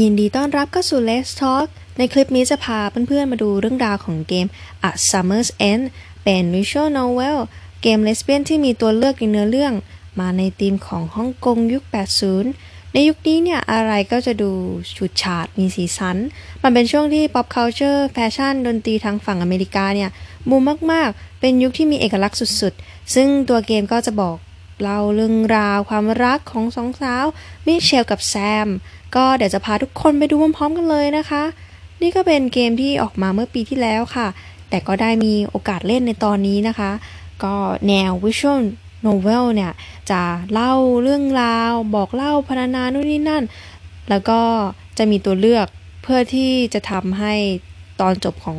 ยินดีต้อนรับเข้าสู่ Let's Talk ในคลิปนี้จะพาเพื่อนๆมาดูเรื่องราวของเกม A Summer's End เป็น visual novel เกมเลสเบี้ยนที่มีตัวเลือกในเนื้อเรื่อง มาในธีมของฮ่องกงยุค 80 ในยุคนี้เนี่ยอะไรก็จะดูฉุดฉาดมีสีสัน มันเป็นช่วงที่ pop culture แฟชั่นดนตรีทางฝั่งอเมริกาเนี่ยบูมมากๆ เป็นยุคที่มีเอกลักษณ์สุดๆ ซึ่งตัวเกมก็จะบอกเล่าเรื่องราวความรักของสองสาวมิเชลกับแซม ก็เดี๋ยวจะพาทุกคนไปดูพร้อมๆกันเลยนะคะ นี่ก็เป็นเกมที่ออกมาเมื่อปีที่แล้วค่ะ แต่ก็ได้มีโอกาสเล่นในตอนนี้นะคะ ก็แนว visual novel เนี่ยจะเล่าเรื่องราว บอกเล่าพรรณนานู่นนี่นั่น แล้วก็จะมีตัวเลือกเพื่อที่จะทำให้ตอนจบของ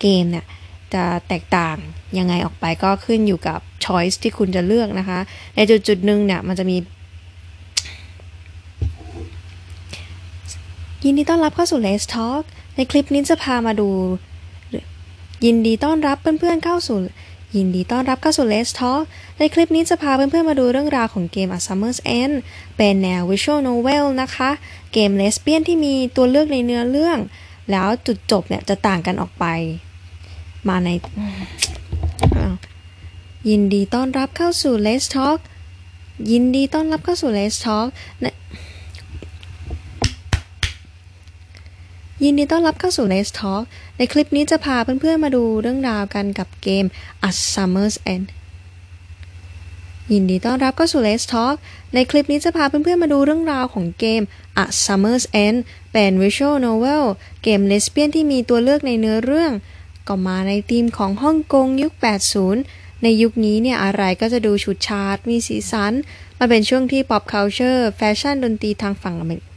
เกมเนี่ยจะแตกต่างยังไงออกไปก็ขึ้นอยู่กับ choice ที่คุณจะเลือกนะคะ ในจุดจุดหนึ่งเนี่ยมันจะมี ยินดีต้อนรับเข้าสู่ Let's Talk ในคลิปนี้จะพามาดู ยินดีต้อนรับเพื่อนๆเข้าสู่ ยินดีต้อนรับเข้าสู่ Let's Talk ในคลิปนี้จะพาเพื่อนๆมาดูเรื่องราวของเกม A Summer's End เป็นแนว Visual Novel นะคะ เกมเลสเบี้ยนที่มีตัวเลือกในเนื้อเรื่อง แล้วจุดจบเนี่ยจะต่างกันออกไป มาใน ยินดีต้อนรับเข้าสู่ Let's Talk ยินดีต้อนรับเข้าสู่ Let's Talk ยินดีต้อนรับเข้าสู่ Let's Talk ในคลิปนี้จะพาเพื่อนๆมาดูเรื่องราวกันกับเกม A Summer's End ยินดีต้อนรับเข้าสู่ Let's Talk ในคลิปนี้จะพาเพื่อนๆมาดูเรื่องราวของเกม A Summer's End เป็น Visual Novel เกมเลสเบี้ยนที่มีตัวเลือกในเนื้อเรื่อง ก็มาในธีมของฮ่องกงยุค 80 ในยุคนี้เนี่ยอะไรก็จะดูฉุดฉาดมีสีสันมาเป็นช่วงที่ pop culture แฟชั่นดนตรีทางฝั่งอเมริก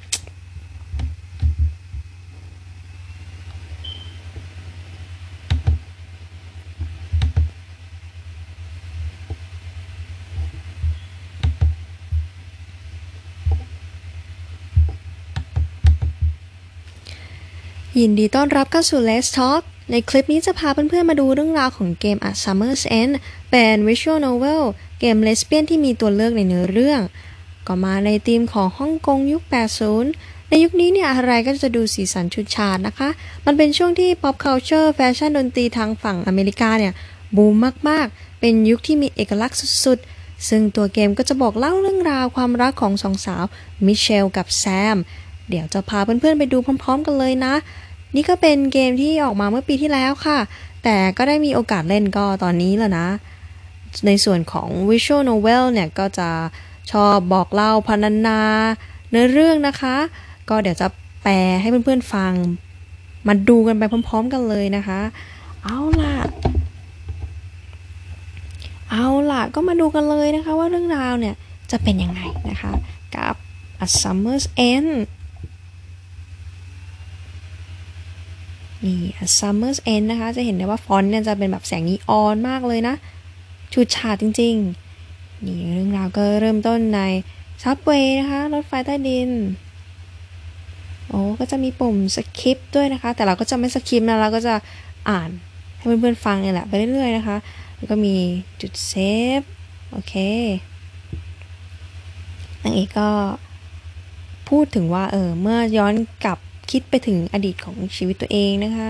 ยินดีต้อนรับเข้าสู่ Let's Talk ในคลิปนี้จะพาเพื่อนๆมาดูเรื่องราวของเกม A Summer's End เป็น Visual Novel เกมเลสเบี้ยนที่มีตัวเลือกในเนื้อเรื่อง ก็มาในธีมของฮ่องกงยุค 80 ในยุคนี้เนี่ยอะไรก็จะดูสีสันชุดฉาดนะคะ มันเป็นช่วงที่ pop culture แฟชั่นดนตรีทางฝั่งอเมริกาเนี่ยบูมมากๆ เป็นยุคที่มีเอกลักษณ์สุดๆ ซึ่งตัวเกมก็จะบอกเล่าเรื่องราวความรักของสองสาวมิเชลกับแซม เดี๋ยวจะพาเพื่อนๆไปดูพร้อม ๆ กันเลยนะ นี่ก็เป็นเกมที่ออกมาเมื่อปีที่แล้วค่ะ แต่ก็ได้มีโอกาสเล่นก็ตอนนี้แล้วนะ ในส่วนของ Visual Novel เนี่ย ก็จะชอบบอกเล่าพรรณนาเนื้อเรื่องนะคะ ก็เดี๋ยวจะแปลให้เพื่อนๆฟัง มาดูกันไปพร้อม ๆ กันเลยนะคะ เอาล่ะ เอาล่ะ ก็มาดูกันเลยนะคะว่าเรื่องราวเนี่ยจะเป็นยังไงนะคะ กับ A Summer's End นี่ Summer's End นะคะ จะเห็นได้ว่าฟอนต์เนี่ยจะเป็นแบบแสงนีออนมากเลยนะชูดฉาดจริง ๆ นี่เรื่องราวก็เริ่มต้นใน subway นะคะ รถไฟใต้ดิน โอ้ก็จะมีปุ่ม skip ด้วยนะคะ แต่เราก็จะไม่ skip นะเราก็จะอ่านให้เพื่อนๆฟังเนี่ยแหละ ไปเรื่อยๆนะคะ แล้วก็มีจุด save โอเคนางเอกก็พูดถึงว่าเออเมื่อย้อนกลับ คิดไปถึงอดีตของชีวิตตัวเองนะคะ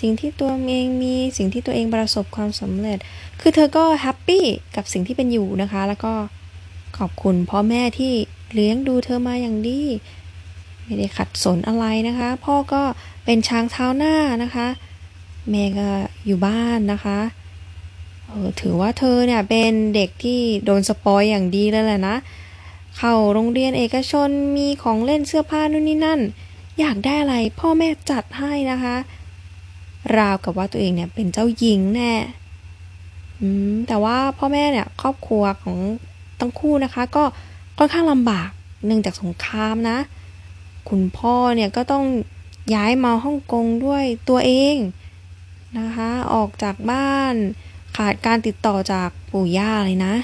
สิ่งที่ตัวเองมีสิ่งที่ตัวเองประสบความสำเร็จ คือเธอก็ happy กับสิ่งที่เป็นอยู่นะคะ แล้วก็ขอบคุณพ่อแม่ที่เลี้ยงดูเธอมาอย่างดี ไม่ได้ขัดสนอะไรนะคะ พ่อก็เป็นช้างเท้าหน้านะคะ แม่ก็อยู่บ้านนะคะเออถือว่าเธอเนี่ยเป็นเด็กที่โดนสปอยอย่างดีเลยแหละนะ เข้าโรงเรียนเอกชนมีของเล่นเสื้อผ้านู่นนี่นั่น อยากได้อะไรพ่อแม่จัดให้นะคะ ราวกับว่าตัวเองเนี่ยเป็นเจ้าหญิงแน่แต่ว่าพ่อแม่เนี่ยครอบครัวของทั้งคู่นะคะ ก็ค่อนข้างลำบากเนื่องจากสงครามนะ คุณพ่อเนี่ยก็ต้องย้ายมาฮ่องกงด้วยตัวเองนะคะ ออกจากบ้านขาดการติดต่อจากปู่ย่าเลยนะ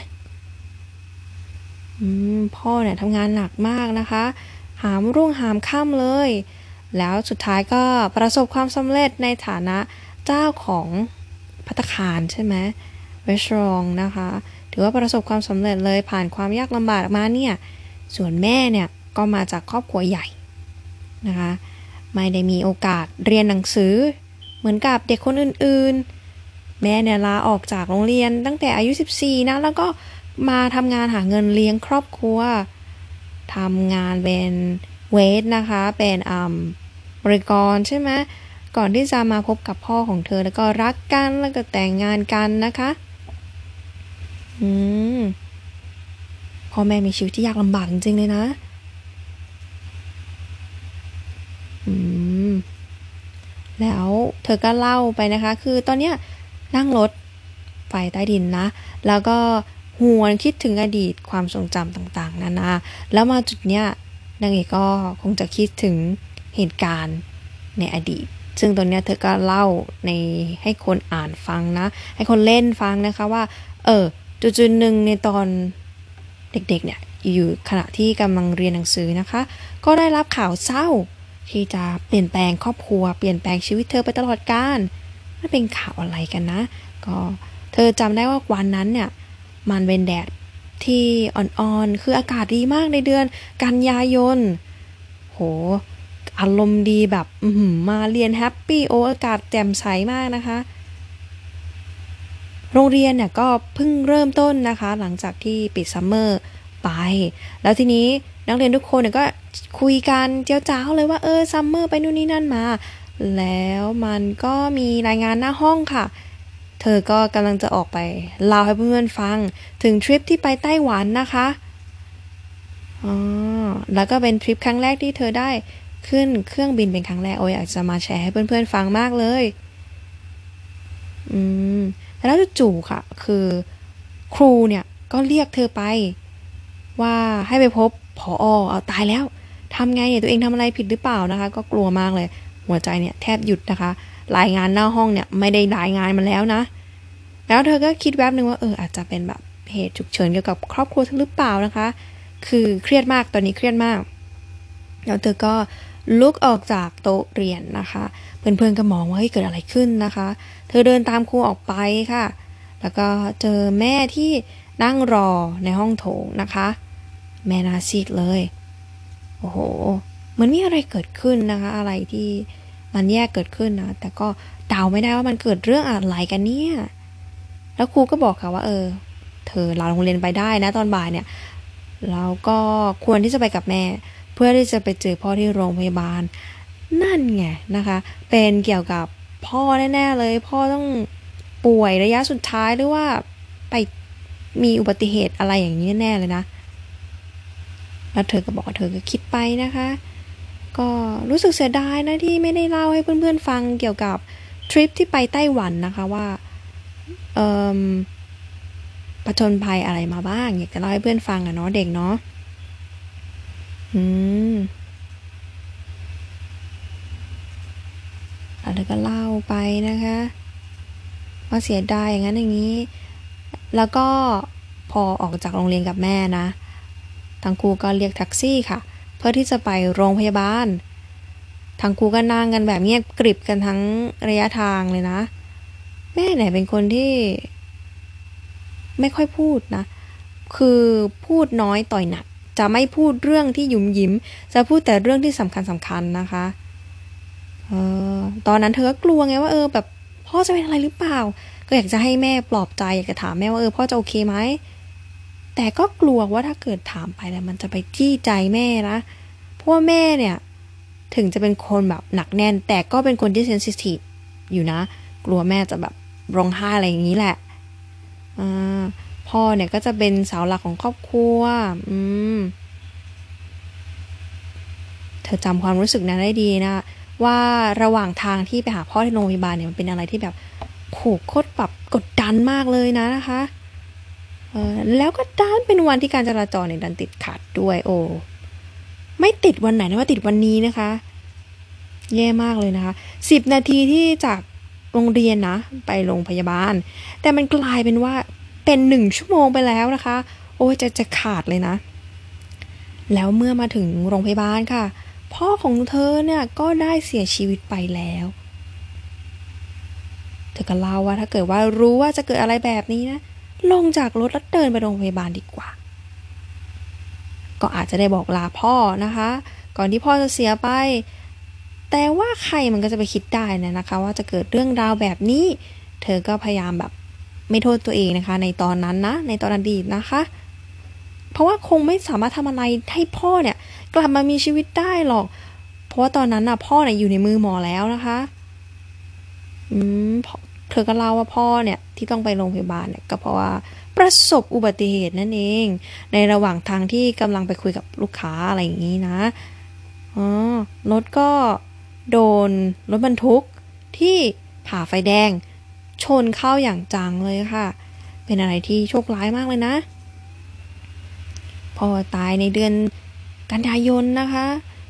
พ่อเนี่ยทำงานหนักมากนะคะ หามรุ่งหามค่ำเลย แล้วสุดท้ายก็ประสบความสำเร็จในฐานะเจ้าของพัตคารใช่ไหมเวชรองนะคะ ถือว่าประสบความสำเร็จเลยผ่านความยากลำบากมาเนี่ย ส่วนแม่เนี่ยก็มาจากครอบครัวใหญ่นะคะ ไม่ได้มีโอกาสเรียนหนังสือ เหมือนกับเด็กคนอื่นๆ แม่เนี่ยลาออกจากโรงเรียนตั้งแต่อายุ 14 นะ แล้วก็มาทำงานหาเงินเลี้ยงครอบครัว ทำงานเป็นเวทนะคะ เป็นอ่าบริกรใช่ไหมก่อนที่จะมาพบกับพ่อของเธอแล้วก็รักกันแล้วก็แต่งงานกันนะคะ อืมพ่อแม่มีชีวิตที่ยากลำบากจริงๆเลยนะ อืม แล้วเธอก็เล่าไปนะคะ คือตอนเนี้ยนั่งรถไฟใต้ดินนะ แล้วก็ หวนคิดถึงอดีตความทรงจำต่างๆ นานา แล้วมาจุดเนี้ยนางเอกก็คงจะคิดถึงเหตุการณ์ในอดีต ซึ่งตอนเนี้ยเธอก็เล่าในให้คนอ่านฟังนะ ให้คนเล่นฟังนะคะว่า เออจุดๆหนึ่งในตอนเด็กๆเนี่ยอยู่ขณะที่กำลังเรียนหนังสือนะคะ ก็ได้รับข่าวเศร้า ที่จะเปลี่ยนแปลงครอบครัว เปลี่ยนแปลงชีวิตเธอไปตลอดกาลมันเป็นข่าวอะไรกันนะ ก็เธอจำได้ว่าวันนั้นเนี่ย มันเป็นแดดที่อ่อนๆ คืออากาศดีมากในเดือนกันยายน โห อารมณ์ดีแบบมาเรียน happy โออากาศแจ่มใสมากนะคะ โรงเรียนเนี่ยก็เพิ่งเริ่มต้นนะคะ หลังจากที่ปิด summer ไป แล้วทีนี้นักเรียนทุกคนเนี่ยก็คุยกันเจ้าจ้าเลยว่าเออ summer ไปนู่นนี่นั่นมา แล้วมันก็มีรายงานหน้าห้องค่ะ เธอก็กำลังจะออกไปเล่าให้เพื่อนๆฟังถึงทริปที่ไปไต้หวันนะคะอ๋อแล้วก็เป็นทริปครั้งแรกที่เธอได้ขึ้นเครื่องบินเป็นครั้งแรกโอ้ยอยากจะมาแชร์ให้เพื่อนๆฟังมากเลย อืม แล้วจู่ๆค่ะ คือ ครูเนี่ยก็เรียกเธอไป ว่าให้ไปพบผอเอาตายแล้วทำไงเนี่ยตัวเองทำอะไรผิดหรือเปล่านะคะ ก็กลัวมากเลย หัวใจเนี่ยแทบหยุดนะคะ รายงานหน้าห้องเนี่ยไม่ได้รายงานมาแล้วนะ แล้วเธอก็คิดแวบหนึ่งว่าเอออาจจะเป็นแบบเหตุฉุกเฉินเกี่ยวกับครอบครัวเธอหรือเปล่านะคะ คือเครียดมากตอนนี้เครียดมาก แล้วเธอก็ลุกออกจากโต๊ะเรียนนะคะ เพื่อนๆก็มองว่าเฮ้ยเกิดอะไรขึ้นนะคะ เธอเดินตามครูออกไปค่ะ แล้วก็เจอแม่ที่นั่งรอในห้องโถงนะคะ แม่นาซีดเลย โอ้โห เหมือนมีอะไรเกิดขึ้นนะคะ อะไรที่ มันแยกเกิดขึ้นนะแต่ก็เดาไม่ได้ว่ามันเกิดเรื่องอะไรกันเนี่ย แล้วครูก็บอกค่ะว่า เออ เธอลาโรงเรียนไปได้นะ ตอนบ่ายเนี่ยแล้วก็ควรที่จะไปกับแม่ เพื่อที่จะไปเจอพ่อที่โรงพยาบาล นั่นไงนะคะ เป็นเกี่ยวกับพ่อแน่ๆเลย พ่อต้องป่วยระยะสุดท้ายหรือว่าไปมีอุบัติเหตุอะไรอย่างนี้แน่เลยนะ แล้วเธอก็บอกว่าเธอก็คิดไปนะคะ ก็รู้สึกเสียดายนะที่ไม่ได้เล่าให้เพื่อนๆฟังเกี่ยวกับทริปที่ไปไต้หวันนะคะว่าเอ่อผจญภัยอะไรมาบ้าง อยากจะเล่าให้เพื่อนฟังอะเนาะเด็กเนาะอืมแล้วก็เล่าไปนะคะว่าเสียดายอย่างนั้นอย่างนี้ แล้วก็พอออกจากโรงเรียนกับแม่นะทั้งครูก็เรียกแท็กซี่ค่ะ เพื่อที่จะไปโรงพยาบาล ทั้งครูก็นั่งกันแบบเงียบกริบกันทั้งระยะทางเลยนะ แม่เนี่ยเป็นคนที่ ไม่ค่อยพูดนะ คือพูดน้อยต่อยหนัก จะไม่พูดเรื่องที่หยุมยิ้มจะพูดแต่เรื่องที่สำคัญสำคัญนะคะเออตอนนั้นเธอก็กลัวไงว่าเออแบบพ่อจะเป็นอะไรหรือเปล่า ก็อยากจะให้แม่ปลอบใจอยากจะถามแม่ว่าเออพ่อจะโอเคไหม แต่ก็กลัวว่าถ้าเกิดถามไปแล้วมันจะไปจี้ใจแม่นะเพราะแม่เนี่ย ถึงจะเป็นคนแบบหนักแน่น แต่ก็เป็นคนที่เซนซิทีฟอยู่นะ กลัวแม่จะแบบร้องไห้อะไรอย่างนี้แหละอพ่อเนี่ยก็จะเป็นเสาหลักของครอบครัว อืม เธอจำความรู้สึกนั้นได้ดีนะว่าระหว่างทางที่ไปหาพ่อที่โรงพยาบาลเนี่ยมันเป็นอะไรที่แบบโขกโคตรแบบกดดันมากเลยนะนะคะ แล้วก็ด้านเป็นวันที่การจราจรเนี่ยดันติดขัดด้วยโอ้ไม่ติดวันไหนนะว่าติดวันนี้นะคะ แย่มากเลยนะคะสิบนาทีที่จากโรงเรียนนะ ไปโรงพยาบาล แต่มันกลายเป็นว่าเป็นหนึ่งชั่วโมงไปแล้วนะคะ โอ้จะจะขาดเลยนะ แล้วเมื่อมาถึงโรงพยาบาลค่ะ พ่อของเธอเนี่ยก็ได้เสียชีวิตไปแล้ว เธอก็เล่าว่าถ้าเกิดว่ารู้ว่าจะเกิดอะไรแบบนี้นะ ลงจากรถแล้วเดินไปโรงพยาบาลดีกว่า ก็อาจจะได้บอกลาพ่อนะคะ ก่อนที่พ่อจะเสียไป แต่ว่าใครมันก็จะไปคิดได้นะนะคะ ว่าจะเกิดเรื่องราวแบบนี้ เธอก็พยายามแบบไม่โทษตัวเองนะคะ ในตอนนั้นนะ ในตอนอดีตนะคะ เพราะว่าคงไม่สามารถทำอะไรให้พ่อเนี่ย กลับมามีชีวิตได้หรอก เพราะว่าตอนนั้นน่ะพ่อเนี่ยอยู่ในมือหมอแล้วนะคะ อืม เธอก็เล่าว่าพ่อเนี่ยที่ต้องไปโรงพยาบาลเนี่ยก็เพราะว่าประสบอุบัติเหตุนั่นเอง ในระหว่างทางที่กำลังไปคุยกับลูกค้าอะไรอย่างนี้นะอ๋อรถก็โดนรถบรรทุกที่ผ่าไฟแดง ชนเข้าอย่างจังเลยค่ะ เป็นอะไรที่โชคร้ายมากเลยนะพอตายในเดือนกันยายนนะคะ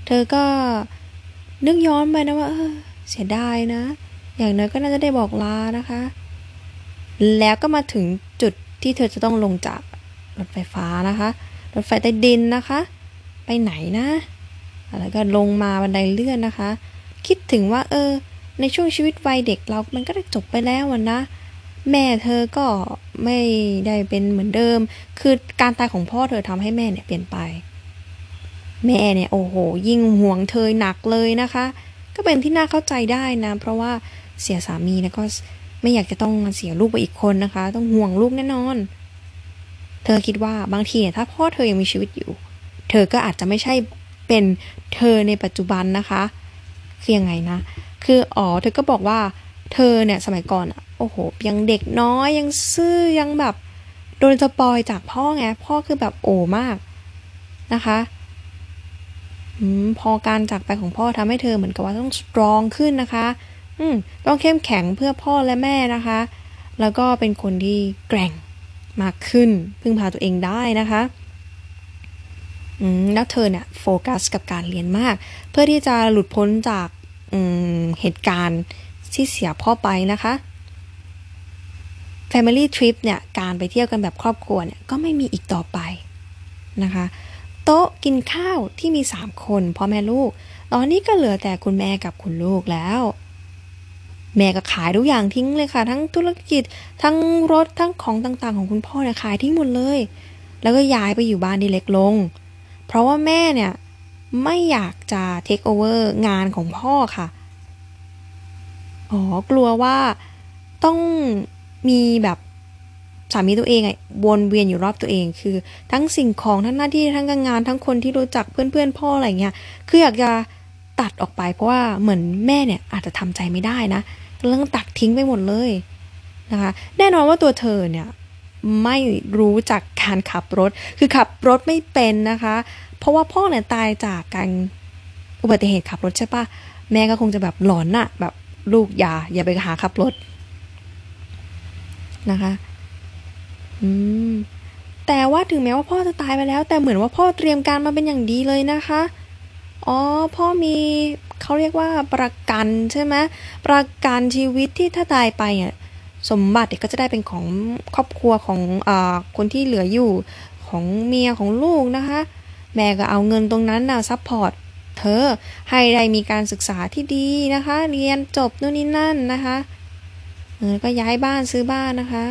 เธอก็นึกย้อนไปนะว่าเออเสียดายนะ อย่างน้อยก็น่าจะได้บอกลานะคะ แล้วก็มาถึงจุดที่เธอจะต้องลงจากรถไฟฟ้านะคะ รถไฟใต้ดินนะคะ ไปไหนนะ แล้วก็ลงมาบันไดเลื่อนนะคะ คิดถึงว่าเออ ในช่วงชีวิตวัยเด็กเรา มันก็ได้จบไปแล้วนะ แม่เธอก็ไม่ได้เป็นเหมือนเดิม คือการตายของพ่อเธอทำให้แม่เนี่ยเปลี่ยนไป แม่เนี่ยโอ้โห ยิ่งห่วงเธอหนักเลยนะคะ ก็เป็นที่น่าเข้าใจได้นะ เพราะว่า เสียสามีแล้วก็ไม่อยากจะต้องเสียลูกไปอีกคนนะคะ ต้องห่วงลูกแน่นอน เธอคิดว่าบางทีเนี่ยถ้าพ่อเธอยังมีชีวิตอยู่ เธอก็อาจจะไม่ใช่เป็นเธอในปัจจุบันนะคะคือยังไงนะ คืออ๋อเธอก็บอกว่าเธอเนี่ยสมัยก่อนอะโอ้โห ยังเด็กน้อยยังซื่อยังแบบโดนสปอยจากพ่อไงพ่อคือแบบโอมากนะคะอพอการจากไปของพ่อทำให้เธอเหมือนกับว่าต้องสตรองขึ้นนะคะ อืมต้องเข้มแข็งเพื่อพ่อและแม่นะคะ แล้วก็เป็นคนที่แกร่งมากขึ้น พึ่งพาตัวเองได้นะคะอืมแล้วเธอเนี่ยโฟกัสกับการเรียนมาก เพื่อที่จะหลุดพ้นจากเหตุการณ์ที่เสียพ่อไปนะคะ Family Trip เนี่ยการไปเที่ยวกันแบบครอบครัวเนี่ยก็ไม่มีอีกต่อไปนะคะ โต๊ะกินข้าวที่มี 3 คนพ่อแม่ลูก ตอนนี้ก็เหลือแต่คุณแม่กับคุณลูกแล้ว แม่ก็ขายทุกอย่างทิ้งเลยค่ะ ทั้งธุรกิจ ทั้งรถทั้งของต่างๆ ของคุณพ่อเนี่ยขายทิ้งหมดเลย แล้วก็ย้ายไปอยู่บ้านที่เล็กลง เพราะว่าแม่เนี่ยไม่อยากจะเทคโอเวอร์งานของพ่อค่ะ อ๋อ กลัวว่าต้องมีแบบสามีตัวเองไงวนเวียนอยู่รอบตัวเอง คือ ทั้งสิ่งของทั้งหน้าที่ทั้งการงานทั้งคนที่รู้จักเพื่อนๆพ่ออะไรเงี้ย คืออยากจะ ตัดออกไปเพราะว่าเหมือนแม่เนี่ยอาจจะทำใจไม่ได้นะเรื่องตัดทิ้งไปหมดเลยนะคะแน่นอนว่าตัวเธอเนี่ยไม่รู้จักการขับรถ คือขับรถไม่เป็นนะคะ เพราะว่าพ่อเนี่ยตายจากการอุบัติเหตุขับรถใช่ปะแม่ก็คงจะแบบหลอนอะแบบลูกอย่าอย่าไปหาขับรถนะคะอืมแต่ว่าถึงแม้ว่าพ่อจะตายไปแล้ว แต่เหมือนว่าพ่อเตรียมการมาเป็นอย่างดีเลยนะคะ อ๋อพ่อมีเขาเรียกว่าประกันใช่ไหมประกันชีวิตที่ถ้าตายไปอะสมบัติก็จะได้เป็นของครอบครัวของอคนที่เหลืออยู่ของเมียของลูกนะคะ แม่ก็เอาเงินตรงนั้นนะ support เธอให้ได้มีการศึกษาที่ดีนะคะ เรียนจบนู่นนี่นั่นนะคะเออก็ย้ายบ้านซื้อบ้านนะคะ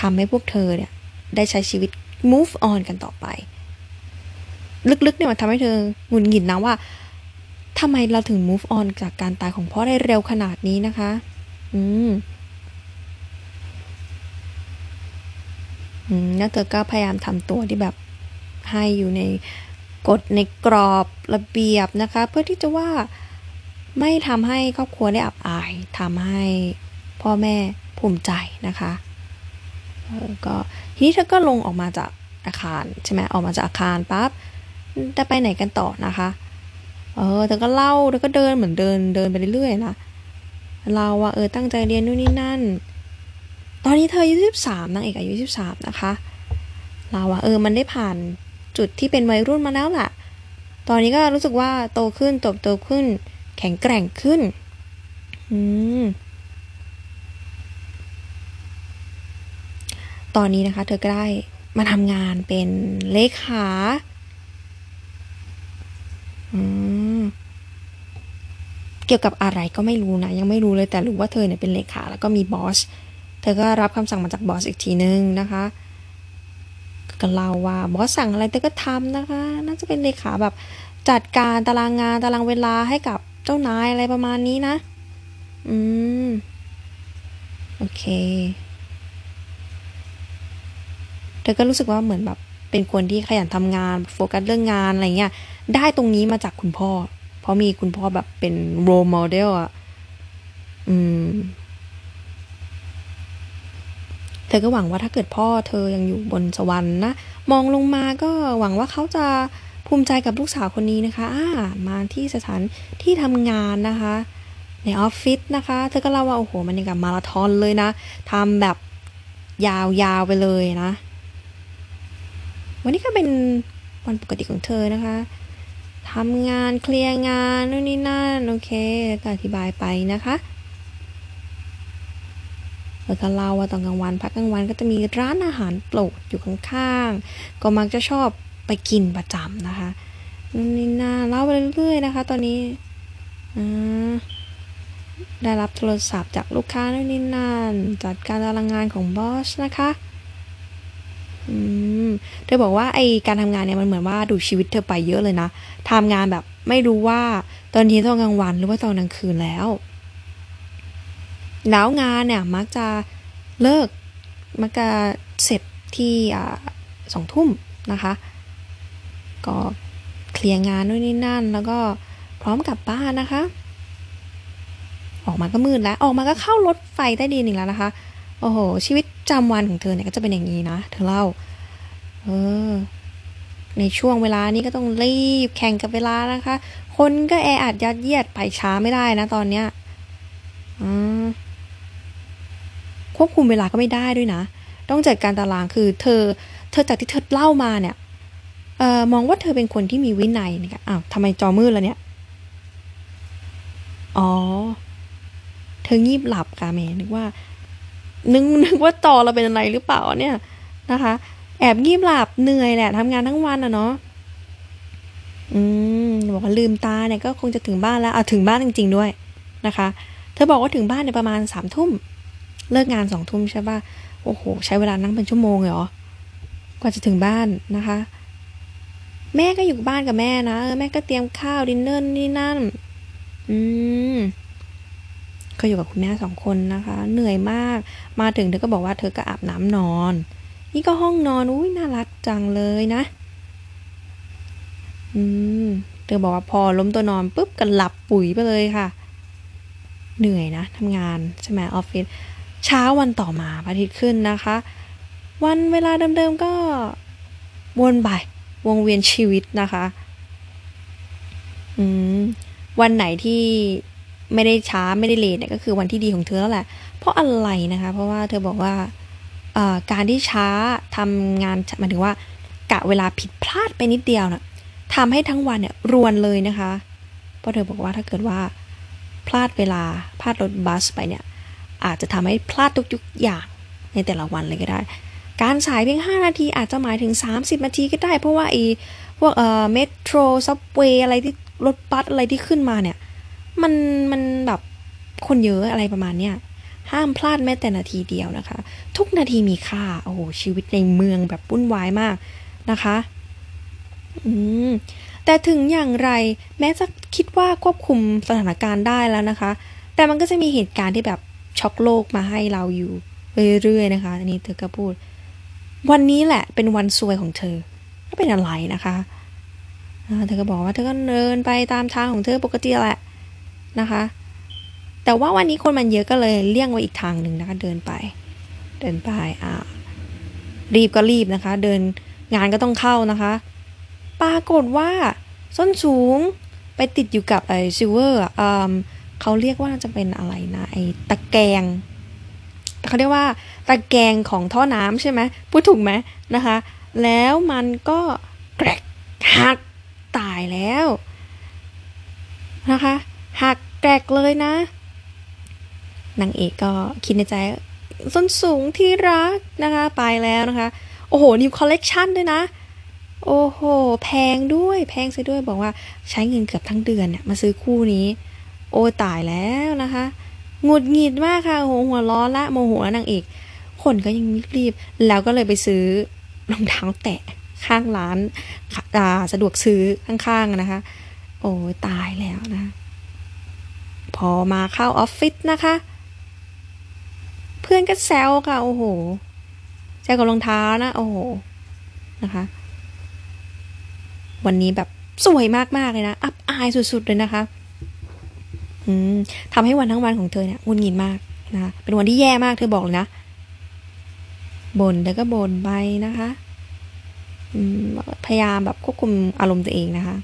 ทำให้พวกเธอเนี่ย ได้ใช้ชีวิต move on กันต่อไป ลึกๆเนี่ยมันทำให้เธอหงุดหงิดนะว่าทำไมเราถึง move on จากการตายของพ่อได้เร็วขนาดนี้นะคะอืมอืมแล้วเธอก็พยายามทำตัวที่แบบให้อยู่ในกฎในกรอบระเบียบนะคะ เพื่อที่จะว่าไม่ทำให้ครอบครัวได้อับอายทำให้พ่อแม่ภูมิใจนะคะก็ทีนี้เธอก็ลงออกมาจากอาคารใช่ไหมออกมาจากอาคารปั๊บ จะไปไหนกันต่อนะคะ เออเธอก็เล่าเธอก็เดินเหมือนเดินเดินไปเรื่อยๆนะเราว่าเออตั้งใจเรียนนู่นนี่นั่น ตอนนี้เธออายุสิบสามนางเอกอายุสิบสามนะคะ เราว่าเออมันได้ผ่านจุดที่เป็นวัยรุ่นมาแล้วล่ะ ตอนนี้ก็รู้สึกว่าโตขึ้นโตโตขึ้น แข็งแกร่งขึ้น อืม ตอนนี้นะคะ เธอก็ได้มาทำงานเป็นเลขา เกี่ยวกับอะไรก็ไม่รู้นะ ยังไม่รู้เลยแต่รู้ว่าเธอเนี่ยเป็นเลขาแล้วก็มีบอส เธอก็รับคำสั่งมาจากบอสอีกทีนึงนะคะก็เล่าว่าบอสสั่งอะไรเธอก็ทำนะคะ น่าจะเป็นเลขาแบบจัดการตารางงานตารางเวลาให้กับเจ้านายอะไรประมาณนี้นะ อืม โอเค เธอก็รู้สึกว่าเหมือนแบบเป็นคนที่ขยันทำงาน โฟกัสเรื่องงานอะไรเงี้ย ได้ตรงนี้มาจากคุณพ่อ เพราะมีคุณพ่อแบบเป็นโรโมเดลอะอืม เธอก็หวังว่าถ้าเกิดพ่อเธอยังอยู่บนสวรรค์นะ มองลงมาก็หวังว่าเขาจะภูมิใจกับลูกสาวคนนี้นะคะอ่ามาที่สถานที่ทำงานนะคะ ในออฟฟิศนะคะ เธอก็เล่าว่า โอ้โห มันยังกับมาราธอนเลยนะทำแบบยาวๆไปเลยนะ วันนี้ก็เป็นวันปกติของเธอนะคะ ทำงานเคลียร์งานนู่นนี่นั่นโอเคก็อธิบายไปนะคะแล้วก็เล่าว่าตอนกลางวันพักกลางวันก็จะมีร้านอาหารโปรดอยู่ข้างๆก็มักจะชอบไปกินประจำนะคะนู่นนี่นั่นเล่าไปเรื่อยๆนะคะ ตอนนี้ได้รับโทรศัพท์จากลูกค้านู่นนี่นั่นจัดการตารางงานของบอสนะคะ อืมเธอบอกว่าไอการทำงานเนี่ยมันเหมือนว่าดูชีวิตเธอไปเยอะเลยนะทำงานแบบไม่รู้ว่าตอนนี้ตอนกลางวันหรือว่าตอนกลางคืนแล้ว แล้วงานเนี่ยมักจะเลิกมักจะเสร็จที่สองทุ่มนะคะ ก็เคลียร์งานนู่นนี่นั่น แล้วก็พร้อมกลับบ้านนะคะ ออกมาก็มืดแล้ว ออกมาก็เข้ารถไฟใต้ดินอีกแล้วนะคะ โอ้โห ชีวิตจำวันของเธอเนี่ยก็จะเป็นอย่างนี้นะ เธอเล่า เออ ในช่วงเวลานี้ก็ต้องรีบแข่งกับเวลานะคะ คนก็แออัดยัดเยียดไปช้าไม่ได้นะตอนเนี้ยอืมควบคุมเวลาก็ไม่ได้ด้วยนะ ต้องจัดการตารางคือ เธอ เธอจากที่เธอเล่ามาเนี่ย เอ่อมองว่าเธอเป็นคนที่มีวินัยนี่ยอ้าวทำไมจอมืดแล้วเนี่ย อ๋อ เธองีบหลับกาเมนึกว่า นึกนึกว่าจอเราเป็นอะไรหรือเปล่าเนี่ยนะคะ แอบงีบหลับเหนื่อยแหละทำงานทั้งวันอะเนาะอืมบอกว่าลืมตาเนี่ยก็คงจะถึงบ้านแล้วอะถึงบ้านจริง ๆด้วยนะคะ เธอบอกว่าถึงบ้านในประมาณสามทุ่มเลิกงานสองทุ่มใช่ป่ะโอ้โห ใช้เวลานั่งเป็นชั่วโมงเลยเหรอกว่าจะถึงบ้านนะคะ แม่ก็อยู่บ้านกับแม่นะเออแม่ก็เตรียมข้าวดินเนอร์นี่นั่น อืม ก็อยู่กับคุณแม่สองคนนะคะ เหนื่อยมาก มาถึงเธอก็บอกว่าเธอก็อาบน้ำนอน นี่ก็ห้องนอนอุ้ยน่ารักจังเลยนะ อืมเธอบอกว่าพอล้มตัวนอนปุ๊บก็หลับปุ๋ยไปเลยค่ะ เหนื่อยนะทำงานใช่ไหมออฟฟิศเช้าวันต่อมาพระอาทิตย์ขึ้นนะคะ วันเวลาเดิมๆก็วนไปวงเวียนชีวิตนะคะ อืมวันไหนที่ ไม่ได้ช้าไม่ได้เลทเนี่ยก็คือวันที่ดีของเธอแล้วแหละ เพราะอะไรนะคะ เพราะว่าเธอบอกว่าการที่ช้าทำงานหมายถึงว่ากะเวลาผิดพลาดไปนิดเดียวนะ่ะทำให้ทั้งวันเนี่ยรวนเลยนะคะ เพราะเธอบอกว่าถ้าเกิดว่าพลาดเวลาพลาดรถบัสไปเนี่ย อาจจะทำให้พลาดทุกๆอย่างในแต่ละวันเลยก็ได้ การสายเพียง 5 นาทีอาจจะหมายถึง 30 นาทีก็ได้ เพราะว่าไอ้พวกเอ่อเมโทรซับเวย์อะไรที่รถบัสอะไรที่ขึ้นมาเนี่ย มันมันแบบคนเยอะอะไรประมาณเนี้ยห้ามพลาดแม้แต่นาทีเดียวนะคะ ทุกนาทีมีค่า โอ้โห ชีวิตในเมืองแบบวุ่นวายมากนะคะ อืม แต่ถึงอย่างไร แม้จะคิดว่าควบคุมสถานการณ์ได้แล้วนะคะ แต่มันก็จะมีเหตุการณ์ที่แบบช็อกโลกมาให้เราอยู่เรื่อยๆนะคะ อันนี้เธอก็พูด วันนี้แหละเป็นวันซวยของเธอก็เป็นอะไรนะคะ เธอก็บอกว่าเธอก็เดินไปตามทางของเธอปกติแหละ นะคะ แต่ว่าวันนี้คนมันเยอะก็เลยเลี่ยงไว้อีกทางหนึ่งนะคะ เดินไป เดินไปอ่ารีบก็รีบนะคะ เดินงานก็ต้องเข้านะคะ ปรากฏว่าส้นสูงไปติดอยู่กับไอซิลเวอร์อ่าเขาเรียกว่าจะเป็นอะไรนะไอตะแกรงเขาเรียกว่าตะแกรงของท่อน้ำใช่ไหมพูดถูกไหมนะคะ แล้วมันก็แกรกหักตายแล้วนะคะ หักแกรกเลยนะ นางเอกก็คิดในใจส้นสูงที่รักนะคะ ไปแล้วนะคะ โอ้โห new collection ด้วยนะ โอ้โห แพงด้วย แพงซะด้วย บอกว่าใช้เงินเกือบทั้งเดือนเนี่ยมาซื้อคู่นี้ โอ้ตายแล้วนะคะ หงุดหงิดมากค่ะโหหัวร้อนละโมโหนางเอก คนก็ยังรีบ แล้วก็เลยไปซื้อรองเท้าแตะข้างร้านสะดวกซื้อข้างๆนะคะ โอ้ตายแล้วนะ พอมาเข้าออฟฟิศนะคะ เพื่อนก็แซวค่ะ โอ้โหแซวกับรองเท้านะ โอ้โห นะคะ วันนี้แบบสวยมาก ๆ เลยนะ อับอายสุด ๆ เลยนะคะอืมทำให้วันทั้งวันของเธอเนี่ยงุนงินมากนะคะเป็นวันที่แย่มากเธอบอกเลยนะบ่นแล้วก็บ่นไปนะคะพยายามแบบควบคุมอารมณ์ตัวเองนะคะ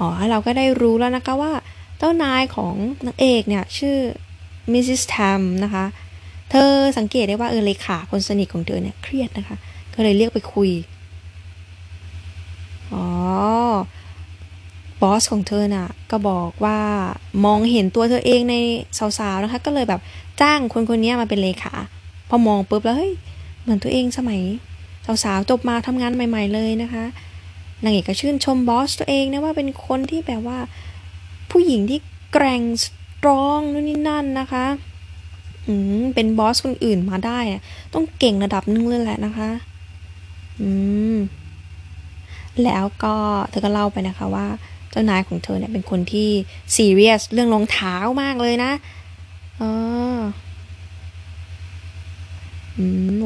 อ๋อ เราก็ได้รู้แล้วนะคะว่า เจ้านายของนางเอกเนี่ยชื่อมิสซิสแทมนะคะ เธอสังเกตได้ว่าเออเลขาคนสนิทของเธอเนี่ยเครียดนะคะ ก็เลยเรียกไปคุย อ๋อบอสของเธอน่ะ ก็บอกว่ามองเห็นตัวเธอเองในสาวๆนะคะ ก็เลยแบบจ้างคนคนนี้มาเป็นเลขา พอมองปุ๊บแล้วเฮ้ยเหมือนตัวเองสมัยสาวๆจบมาทำงานใหม่ ๆเลยนะคะนางเอกก็ชื่นชมบอสตัวเองนะว่าเป็นคนที่แบบว่า ผู้หญิงที่แกร่งสตรองนู่นนี่นั่นนะคะอืมเป็นบอสคนอื่นมาได้ ต้องเก่งระดับนึงเลยแหละนะคะ อืม แล้วก็เธอก็เล่าไปนะคะว่า เจ้านายของเธอเนี่ยเป็นคนที่ซีเรียสเรื่องรองเท้ามากเลยนะเออ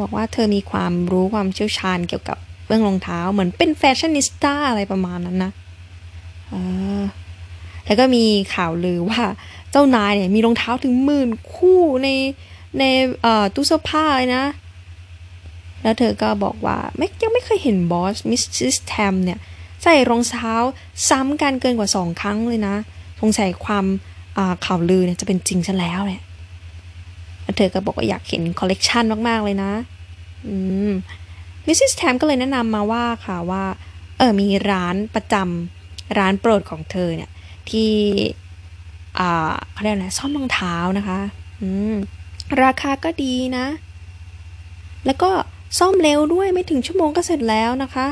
บอกว่าเธอมีความรู้ความเชี่ยวชาญเกี่ยวกับเรื่องรองเท้า เหมือนเป็น fashionista อะไรประมาณนั้นนะ แล้วก็มีข่าวลือว่าเจ้านายเนี่ยมีรองเท้าถึงหมื่นคู่ในในตู้เสื้อผ้าเลยนะ แล้วเธอก็บอกว่าไม่ยังไม่เคยเห็น boss Mrs. Tam เนี่ย ใส่รองเท้าซ้ำกันเกินกว่าสองครั้งเลยนะสงสัยความข่าวลือเนี่ยจะเป็นจริงซะแล้วเนี่ยเธอก็บอกว่าอยากเห็นคอลเลกชันมาก ๆ เลยนะ อืม Mrs. Tam ก็เลยแนะนำมาว่าค่ะว่า เออ มีร้านประจำร้านโปรดของเธอเนี่ย ที่อ่าเขาเรียกอะไรซ่อมรองเท้านะคะ อืม ราคาก็ดีนะ แล้วก็ซ่อมเร็วด้วยไม่ถึงชั่วโมงก็เสร็จแล้วนะคะ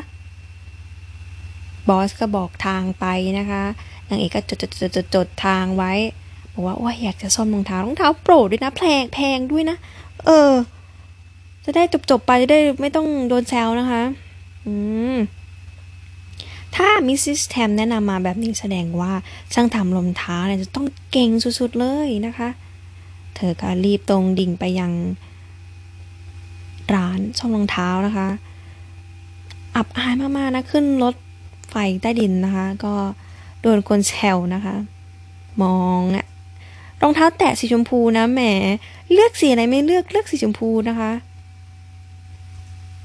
boss ก็บอกทางไปนะคะนางเอกก็จดจดจดจดทางไว้ บอกว่าว่าอยากจะซ่อมรองเท้ารองเท้าโปรดด้วยนะแพงแพงด้วยนะ เออ จะได้จบจบไปจะได้ไม่ต้องโดนแซวนะคะ อืม ถ้า Mrs. Tam แนะนำมาแบบนี้แสดงว่าช่างทำรองเท้าเนี่ยจะต้องเก่งสุดๆเลยนะคะ เธอก็รีบตรงดิ่งไปยัง ร้านซ่อมรองเท้านะคะ อับอายมากๆนะขึ้นรถไฟใต้ดินนะคะ ก็โดนคนแซวนะคะ มองอะรองเท้าแตะสีชมพูนะแหมเลือกสีอะไรไม่เลือกเลือกสีชมพูนะคะ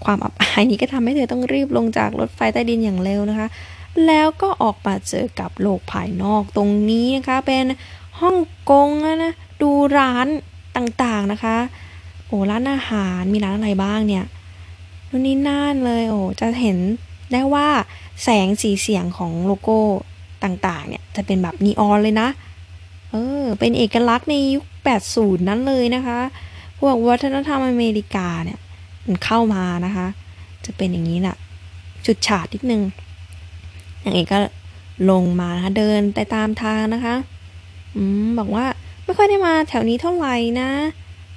ความอับอายนี้ก็ทำให้เธอต้องรีบลงจากรถไฟใต้ดินอย่างเร็วนะคะ แล้วก็ออกมาเจอกับโลกภายนอกตรงนี้นะคะ เป็นฮ่องกงนะดูร้านต่างๆนะคะ โอ้ร้านอาหารมีร้านอะไรบ้างเนี่ยนู่นนี่นั่นเลยโอ้จะเห็นได้ว่าแสงสีเสียงของโลโก้ต่างๆ เนี่ยจะเป็นแบบนีออนเลยนะ เออ เป็นเอกลักษณ์ในยุค 80 นั้นเลยนะคะ พวกวัฒนธรรมอเมริกาเนี่ย มันเข้ามานะคะ จะเป็นอย่างนี้แหละจุดฉาดนิดนึง อย่างเอกก็ลงมานะคะเดินไปตามทางนะคะ อืมบอกว่าไม่ค่อยได้มาแถวนี้เท่าไหร่นะ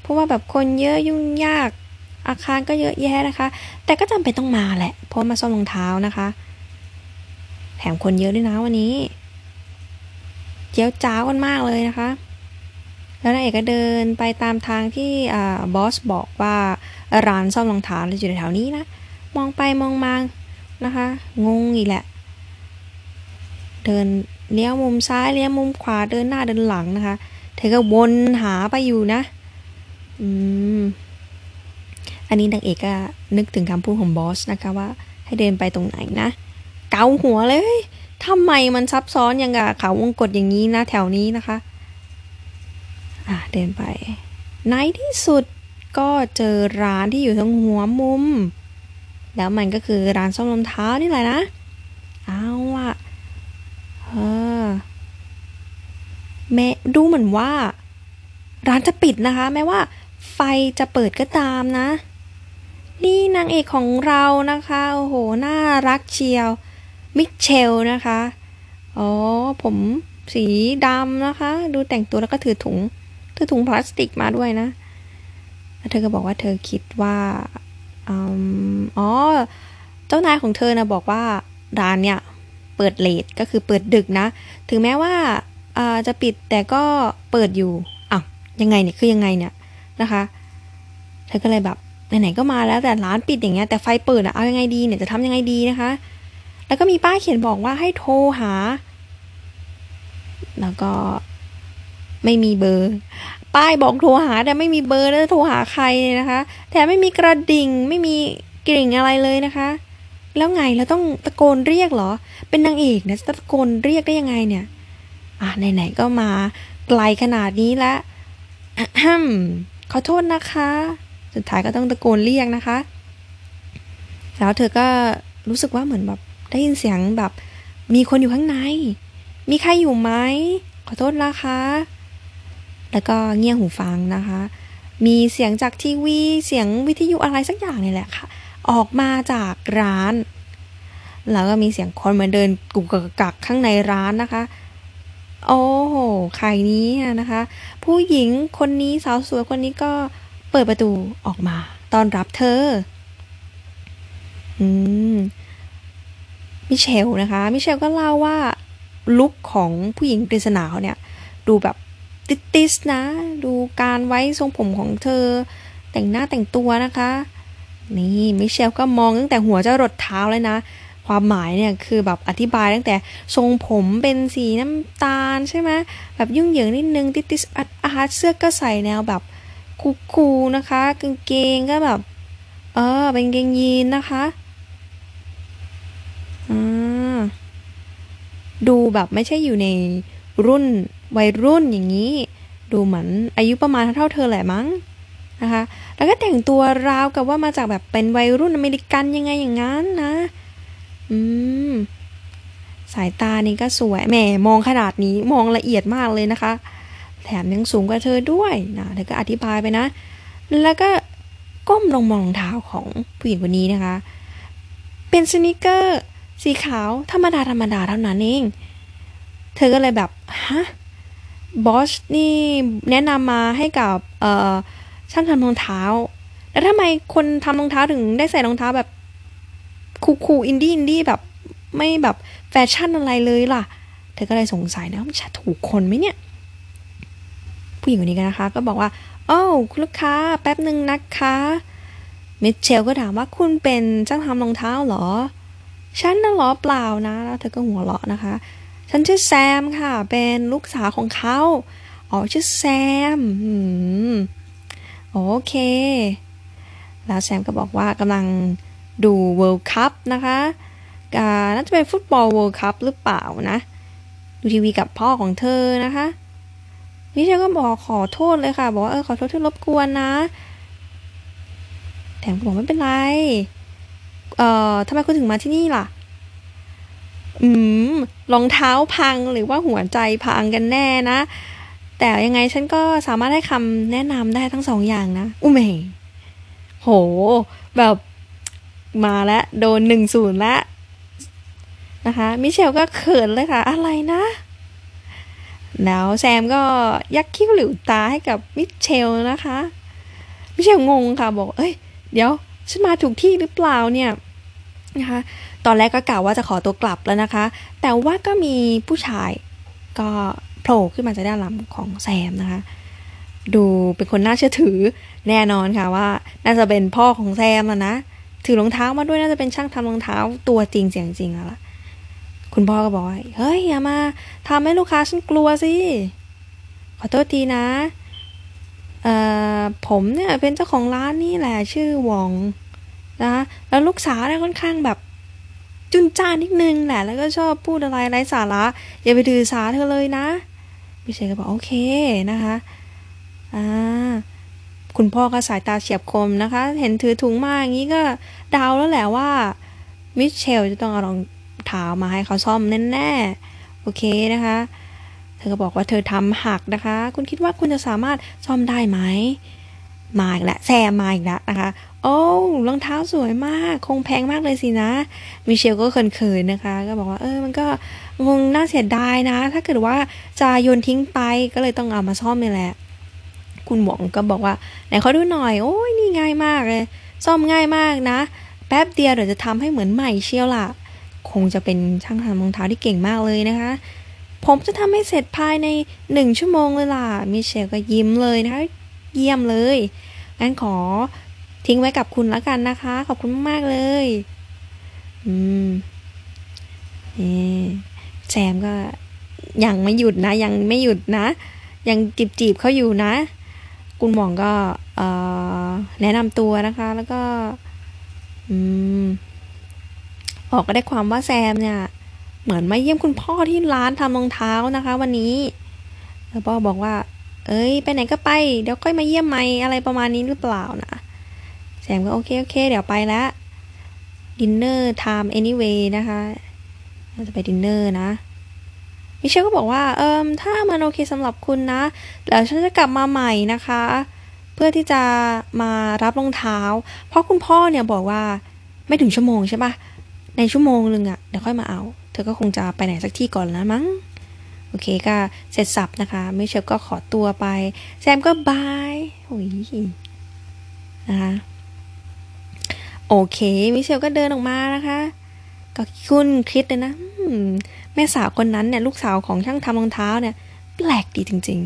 เพราะว่าแบบคนเยอะยุ่งยาก อาคารก็เยอะแยะนะคะ แต่ก็จำเป็นต้องมาแหละ เพราะมาซ่อมรองเท้านะคะ แถมคนเยอะด้วยนะวันนี้ เจียวจ้ากันมากเลยนะคะ แล้วนายเอกก็เดินไปตามทางที่บอสบอกว่า ร้านซ่อมรองเท้าอยู่แถวนี้นะ มองไปมองมานะคะ งงอีกแหละ เดินเลี้ยวมุมซ้ายเลี้ยวมุมขวาเดินหน้าเดินหลังนะคะ เธอก็วนหาไปอยู่นะ อืม อันนี้นางเอกก็นึกถึงคำพูดของบอสนะคะว่า ให้เดินไปตรงไหนนะ เกาหัวเลยทำไมมันซับซ้อนอย่างกับเขาวงกฏอย่างนี้นะ แถวนี้นะคะ อะเดินไปในที่สุด ก็เจอร้านที่อยู่ตรงหัวมุม แล้วมันก็คือร้านซ่อมรองเท้านี่แหละนะ เอาอะเออแม้ดูเหมือนว่า ร้านจะปิดนะคะ แม้ว่า ไฟจะเปิดก็ตามนะ นี่นางเอกของเรานะคะ โอ้โห น่ารักเชียว มิเชลนะคะ อ๋อ ผมสีดำนะคะ ดูแต่งตัวแล้วก็ถือถุง ถือถุงพลาสติกมาด้วยนะ แล้วเธอก็บอกว่าเธอคิดว่าอ๋อ เจ้านายของเธอนะบอกว่าร้านเนี่ยเปิดเลทก็คือเปิดดึกนะ ถึงแม้ว่าจะปิดแต่ก็เปิดอยู่อะยังไงเนี่ยคือยังไงเนี่ยนะคะ เธอก็เลยแบบไหนๆก็มาแล้วแต่ร้านปิดอย่างเงี้ยแต่ไฟเปิดอะเอายังไงดีเนี่ยจะทำยังไงดีนะคะ แล้วก็มีป้ายเขียนบอกว่าให้โทรหา แล้วก็ไม่มีเบอร์ ป้ายบอกโทรหา แต่ไม่มีเบอร์แล้วโทรหาใครนะคะ แต่ไม่มีกระดิ่งไม่มีกริ่งอะไรเลยนะคะ แล้วไงเราต้องตะโกนเรียกเหรอ เป็นนางเอกนะตะโกนเรียกได้ยังไงเนี่ย อะไหนๆก็มาไกลขนาดนี้แล้วขอโทษนะคะ สุดท้ายก็ต้องตะโกนเรียกนะคะ แล้วเธอก็รู้สึกว่าเหมือนแบบได้ยินเสียงแบบ มีคนอยู่ข้างใน มีใครอยู่ไหม ขอโทษนะคะ แล้วก็เงี่ยหูฟังนะคะ มีเสียงจากทีวี เสียงวิทยุอะไรสักอย่างนี่แหละค่ะ ออกมาจากร้าน แล้วก็มีเสียงคนมาเดินกุกกักข้างในร้านนะคะ โอ้โห ใครนี้นะคะ ผู้หญิงคนนี้สาวสวยคนนี้ก็เปิดประตูออกมาต้อนรับเธอ อืม มิเชลนะคะ มิเชลก็เล่าว่าลุคของผู้หญิงปริศนาเขาเนี่ย ดูแบบ ติสนะ ดูการไว้ทรงผมของเธอ แต่งหน้าแต่งตัวนะคะ นี่มิเชลก็มองตั้งแต่หัวจะรดเท้าเลยนะ ความหมายเนี่ยคือแบบอธิบายตั้งแต่ทรงผมเป็นสีน้ำตาลใช่ไหมแบบยุ่งเหยิงนิดนึงติติสอาร์ตเสื้อก็ใส่แนวแบบคูลๆนะคะกางเกงก็แบบ เออเป็นเกงยีนนะคะอ่าดูแบบไม่ใช่อยู่ในรุ่น วัยรุ่นอย่างนี้ ดูเหมือนอายุประมาณเท่าเธอแหละมั้งนะคะ แล้วก็แต่งตัวราวกับว่ามาจากแบบเป็นวัยรุ่นอเมริกันยังไงอย่างนั้นนะ อืม สายตานี่ก็สวย แหม มองขนาดนี้มองละเอียดมากเลยนะคะ แถมยังสูงกว่าเธอด้วยนะเธอก็อธิบายไปนะ แล้วก็ก้มลงมองรองเท้าของผู้หญิงคนนี้นะคะ เป็นสนิเกอร์ สีขาวธรรมดาธรรมดาเท่านั้นเอง เธอก็เลยแบบ ฮะ บอสนี่แนะนำมาให้กับช่างทำรองเท้า แล้วทำไมคนทำรองเท้าถึงได้ใส่รองเท้าแบบ cool ๆ indie indie แบบไม่แบบแฟชั่นอะไรเลยล่ะ เธอก็เลยสงสัยนะว่าจะถูกคนไหมเนี่ย ผู้หญิงคนนี้กันนะคะ ก็บอกว่าโอ้คุณลูกค้าแป๊บหนึ่งนะคะมิเชลก็ถามว่าคุณเป็นช่างทำรองเท้าเหรอ ฉันน่ะหรอเปล่านะ แล้วเธอก็หัวเราะนะคะ ฉันชื่อแซมค่ะ เป็นลูกสาวของเขา อ๋อ ชื่อแซมอืมโอเค แล้วแซมก็บอกว่ากำลังดู World Cup นะคะน่าจะเป็นฟุตบอล World Cup หรือเปล่านะ ดูทีวีกับพ่อของเธอนะคะมิเชลก็บอกขอโทษเลยค่ะ บอกว่าเออขอโทษที่รบกวนนะแซมก็บอกไม่เป็นไร เอ่อทำไมคุณถึงมาที่นี่ล่ะ อืมรองเท้าพังหรือว่าหัวใจพังกันแน่นะ แต่ยังไงฉันก็สามารถให้คำแนะนำได้ทั้งสองอย่างนะ อุ้มเองโห แบบมาแล้วโดนหนึ่งศูนย์แล้วนะคะ มิเชลก็เขินเลยค่ะ อะไรนะ แล้วแซมก็ยักคิ้วหลิวตาให้กับมิเชลนะคะ มิเชลงงค่ะบอก เอ้ย เดี๋ยว ฉันมาถูกที่หรือเปล่าเนี่ยนะคะ ตอนแรกก็กล่าวว่าจะขอตัวกลับแล้วนะคะ แต่ว่าก็มีผู้ชายก็โผล่ขึ้นมาจากด้านหลังของแซมนะคะ ดูเป็นคนน่าเชื่อถือแน่นอนค่ะว่า น่าจะเป็นพ่อของแซมนะ ถือรองเท้ามาด้วยน่าจะเป็นช่างทำรองเท้าตัวจริงเสียงจริงแล้วล่ะ คุณพ่อก็บอกเฮ้ยอย่ามาทำให้ลูกค้าฉันกลัวสิ ขอโทษทีนะ เอ่อผมเนี่ยเป็นเจ้าของร้านนี่แหละชื่อหวองนะแล้วลูกสาวเนี่ยค่อนข้างแบบ จุนจ้านิดนึงแหละ แล้วก็ชอบพูดอะไรไร้สาระ อย่าไปดื้อสาเธอเลยนะพี่เชยก็บอกโอเคนะคะอ่าคุณพ่อก็สายตาเฉียบคมนะคะ เห็นถือถุงมาอย่างนี้ก็ดาวแล้วแหละว่ามิเชลจะต้องเอารองเท้ามาให้เขาซ่อมแน่ๆ โอเคนะคะ เธอก็บอกว่าเธอทำหักนะคะ คุณคิดว่าคุณจะสามารถซ่อมได้ไหมมาอีกแล้วแซมมาอีกแล้วนะคะ โอ้รองเท้าสวยมาก คงแพงมากเลยสินะ มิเชลก็เขินๆนะคะ ก็บอกว่า เออ มันก็คงน่าเสียดายนะ ถ้าเกิดว่าจะโยนทิ้งไป ก็เลยต้องเอามาซ่อมนี่แหละ คุณหมองก็บอกว่า ไหนเขาดูหน่อย โอ้ยนี่ง่ายมากเลย ซ่อมง่ายมากนะ แป๊บเดียวเดี๋ยวจะทำให้เหมือนใหม่เชียวล่ะ คงจะเป็นช่างทำรองเท้าที่เก่งมากเลยนะคะ ผมจะทำให้เสร็จภายในหนึ่งชั่วโมงเลยล่ะ มิเชลก็ยิ้มเลยนะคะ เยี่ยมเลย งั้นขอ ทิ้งไว้กับคุณแล้วกันนะคะ ขอบคุณมาก ๆ เลย อืมนี่แซมก็ยังไม่หยุดนะ ยังไม่หยุดนะ ยังจีบจีบเขาอยู่นะ คุณหมองก็แนะนำตัวนะคะ แล้วก็ อืม ออกก็ได้ความว่าแซมเนี่ย เหมือนมาเยี่ยมคุณพ่อที่ร้านทำรองเท้านะคะ วันนี้แล้วพ่อบอกว่า เอ้ย ไปไหนก็ไป เดี๋ยวค่อยมาเยี่ยมใหม่อะไรประมาณนี้หรือเปล่านะ แซมก็โอเคโอเค เดี๋ยวไปแล้ว dinner time anyway นะคะเราจะไปดินเนอร์นะมิเชลก็บอกว่าเอิมถ้ามันโอเคสำหรับคุณนะแล้วฉันจะกลับมาใหม่นะคะ เพื่อที่จะมารับรองเท้า เพราะคุณพ่อเนี่ยบอกว่าไม่ถึงชั่วโมงใช่ปะในชั่วโมงหนึ่งอะเดี๋ยวค่อยมาเอา เธอก็คงจะไปไหนสักที่ก่อนแล้วมั้งโอเคก็เสร็จสับนะคะมิเชลก็ขอตัวไป แซมก็บายโอ้ยนะคะ โอเค มิเชลก็เดินออกมานะคะก็คุณคิดเลยนะแม่สาวคนนั้นเนี่ยลูกสาวของช่างทำรองเท้าเนี่ย แปลกดีจริง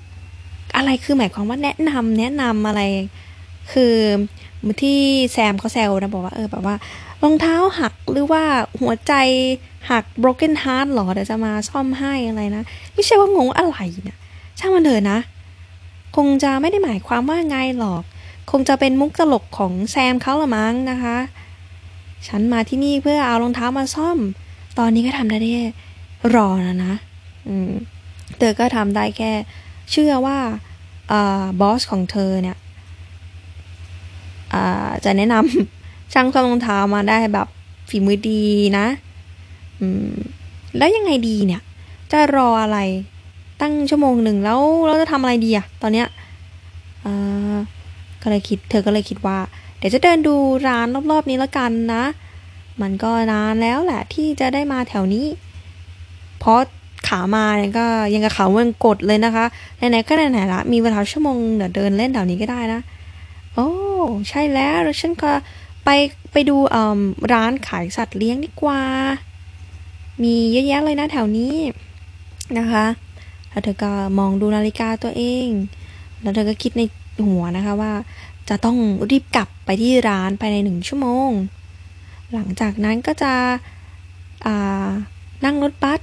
ๆ อะไรคือหมายความว่าแนะนำแนะนำอะไร คือที่แซมเขาแซวนะบอกว่าเออแบบว่ารองเท้าหักหรือว่าหัวใจหัก broken heart หรอเดี๋ยวจะมาซ่อมให้อะไรนะไม่ใช่ว่างงอะไรเนี่ยช่างมันเถอะนะ คงจะไม่ได้หมายความว่าไงหรอก คงจะเป็นมุกตลกของแซมเขาละมั้งนะคะ ฉันมาที่นี่เพื่อเอารองเท้ามาซ่อม ตอนนี้ก็ทำได้แค่รอนะนะเธอก็ทำได้แค่ เชื่อว่าบอสของเธอเนี่ยจะแนะนำช่างซ่อมรองเท้ามาได้แบบฝีมือดีนะแล้วยังไงดีเนี่ย จะรออะไรตั้งชั่วโมงหนึ่งแล้วเราจะทำอะไรดีอะตอนเนี้ย ก็เลยคิด เธอก็เลยคิดว่า เดี๋ยวจะเดินดูร้านรอบๆนี้แล้วกันนะ มันก็นานแล้วแหละที่จะได้มาแถวนี้ เพราะขามาเนี่ยก็ยังกับขาเมืองกดเลยนะคะ ไหนๆก็ไหนๆละมีเวลาชั่วโมงเดี๋ยวเดินเล่นแถวนี้ก็ได้นะ โอ้ใช่แล้วแล้วฉันก็ไปไปดูร้านขายสัตว์เลี้ยงดีกว่า มีเยอะแยะเลยนะแถวนี้นะคะ แล้วเธอก็มองดูนาฬิกาตัวเอง แล้วเธอก็คิดใน หัวนะคะว่าจะต้องรีบกลับไปที่ร้านภายในหนึ่งชั่วโมง หลังจากนั้นก็จะนั่งรถบัส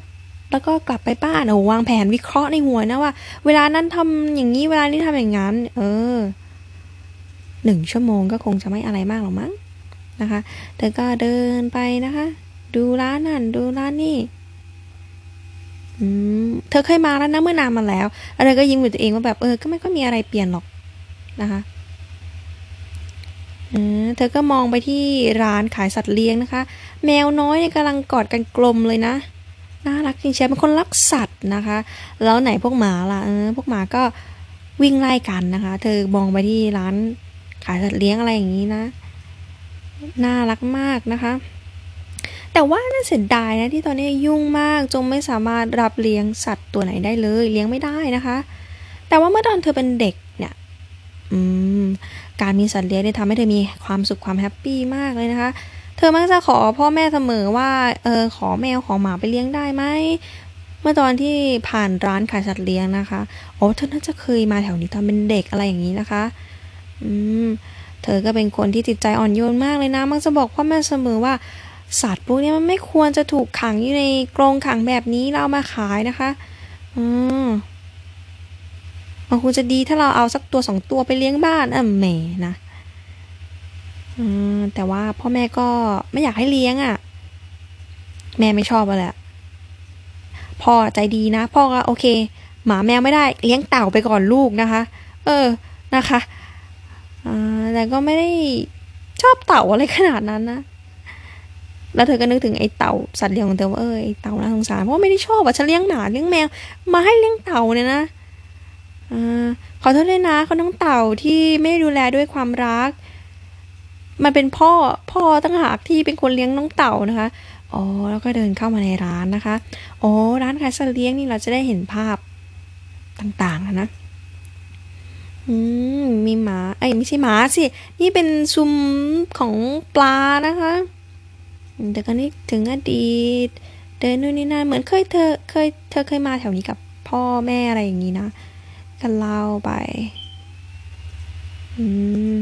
แล้วก็กลับไปบ้านโอ้วางแผนวิเคราะห์ในหัวนะว่า เวลานั้นทำอย่างนี้เวลานี้ทำอย่างนั้น เออหนึ่งชั่วโมงก็คงจะไม่อะไรมากหรอกมั้งนะคะเธอก็เดินไปนะคะ ดูร้านนั่นดูร้านนี่เธอเคยมาแล้วนะเมื่อนานมาแล้วแล้วเธอก็ยิ้มกับตัวเองว่าแบบเออก็ไม่ก็มีอะไรเปลี่ยนหรอก นะคะเธอก็มองไปที่ร้านขายสัตว์เลี้ยงนะคะ แมวน้อยเนี่ยกำลังกอดกันกลมเลยนะน่ารักจริงๆเป็นคนรักสัตว์นะคะ แล้วไหนพวกหมาล่ะเออพวกหมาก็วิ่งไล่กันนะคะ เธอมองไปที่ร้านขายสัตว์เลี้ยงอะไรอย่างนี้นะ น่ารักมากนะคะ แต่ว่าน่าเสียดายนะที่ตอนนี้ยุ่งมากจงไม่สามารถรับเลี้ยงสัตว์ตัวไหนได้เลย เลี้ยงไม่ได้นะคะ แต่ว่าเมื่อตอนเธอเป็นเด็ก อืม การมีสัตว์เลี้ยงได้ทำให้เธอมีความสุขความแฮปปี้มากเลยนะคะ เธอมักจะขอพ่อแม่เสมอว่าเออขอแมวขอหมาไปเลี้ยงได้ไหมเมื่อตอนที่ผ่านร้านขายสัตว์เลี้ยงนะคะโอ้เธอน่าจะเคยมาแถวนี้ตอนเป็นเด็กอะไรอย่างนี้นะคะ อืม เธอก็เป็นคนที่จิตใจอ่อนโยนมากเลยนะ มักจะบอกพ่อแม่เสมอว่าสัตว์พวกนี้มันไม่ควรจะถูกขังอยู่ในกรงขังแบบนี้เรามาขายนะคะ อืม มันคงจะดีถ้าเราเอาสักตัวสองตัวไปเลี้ยงบ้านอะแหมนะแต่ว่าพ่อแม่ก็ไม่อยากให้เลี้ยงอะ่ะ แม่ไม่ชอบอะไรพ่อใจดีนะ พ่อก็โอเค หมาแมวไม่ได้ เลี้ยงเต่าไปก่อนลูกนะคะ เออนะคะแต่ก็ไม่ได้ชอบเต่าอะไรขนาดนั้นนะแล้วเธอก็นึกถึงไอ้เต่าสัตว์เลี้ยงของเธอว่าเออไอ้เต่าน่าสงสารเพราะไม่ได้ชอบอะฉันเลี้ยงหมาเลี้ยงแมวมาให้เลี้ยงเต่าเนี่ยนะ อขอโทษด้วยนะเขาน้องเต่าที่ไม่ดูแลด้วยความรัก มันเป็นพ่อพ่อตั้งหากที่เป็นคนเลี้ยงน้องเต่านะคะ อ๋อ แล้วก็เดินเข้ามาในร้านนะคะ อ๋อ ร้านขายสัตว์เลี้ยงนี่เราจะได้เห็นภาพต่างๆนะ อืม มีหมาไอ้ไม่ใช่หมาสิ นี่เป็นซุ้มของปลานะคะแต่ก็นี่ถึงอดีต เดินนู่นนี่นั่น เหมือนเคยเธอเคยเธอเคยมาแถวนี้กับพ่อแม่อะไรอย่างนี้นะ กันเล่าไป อืม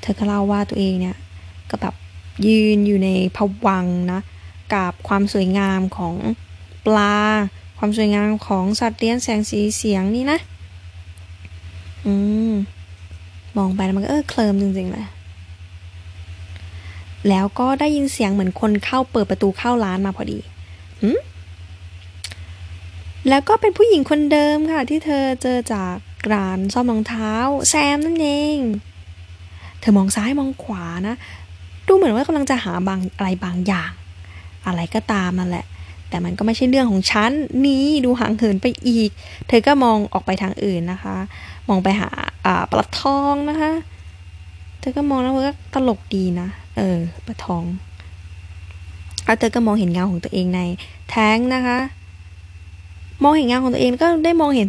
เธอก็เล่าว่าตัวเองเนี่ย ก็แบบยืนอยู่ในผวังนะ กับความสวยงามของปลา ความสวยงามของสัตว์เลี้ยงแสงสีเสียงนี่นะ อืม มองไปแล้วมันก็เออเคลิมจริงๆเลยแล้วก็ได้ยินเสียงเหมือนคนเข้าเปิดประตูเข้าร้านมาพอดีอืม แล้วก็เป็นผู้หญิงคนเดิมค่ะ ที่เธอเจอจากร้านซ่อมรองเท้า แซมนั่นเอง เธอมองซ้ายมองขวานะ ดูเหมือนว่ากำลังจะหาบางอะไรบางอย่าง อะไรก็ตามนั่นแหละ แต่มันก็ไม่ใช่เรื่องของฉันนี่ดูห่างเหินไปอีก เธอก็มองออกไปทางอื่นนะคะ มองไปหาอ่าปลาทองนะคะ เธอก็มองแล้วก็ตลกดีนะ เออปลาทองแล้วเธอก็มองเห็นเงาของตัวเองในแท้งนะคะ มองเห็นงาของตัวเองก็ได้มองเห็น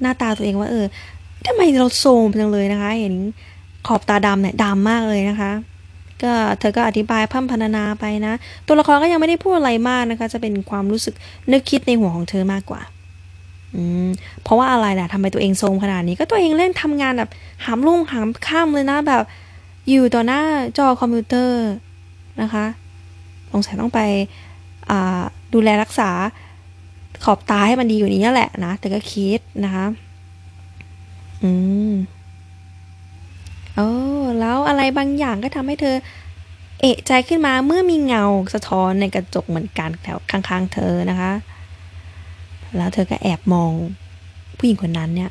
หน้าตาตัวเองว่า เออทำไมเราโซมจังเลยนะคะ เห็นขอบตาดำเนี่ยดำมากเลยนะคะ ก็เธอก็อธิบายพัฒพนานาไปนะ ตัวละครก็ยังไม่ได้พูดอะไรมากนะคะ จะเป็นความรู้สึกนึกคิดในหัวของเธอมากกว่าอืมเพราะว่าอะไรล่ะทำไมตัวเองโซมขนาดนี้ก็ตัวเองเล่นทำงานแบบหามลุ่งหามข้ามเลยนะแบบ อยู่ต่อหน้าจอคอมพิวเตอร์นะคะสงสัยต้องไปดูแลรักษา ขอบตาให้มันดีอยู่นี้แหละนะ แต่ก็คิดนะคะ อืมโอ้แล้วอะไรบางอย่างก็ทำให้เธอ เอะใจขึ้นมาเมื่อมีเงาสะท้อนในกระจกเหมือนกันแถวข้างๆ เธอนะคะ แล้วเธอก็แอบมองผู้หญิงคนนั้นเนี่ย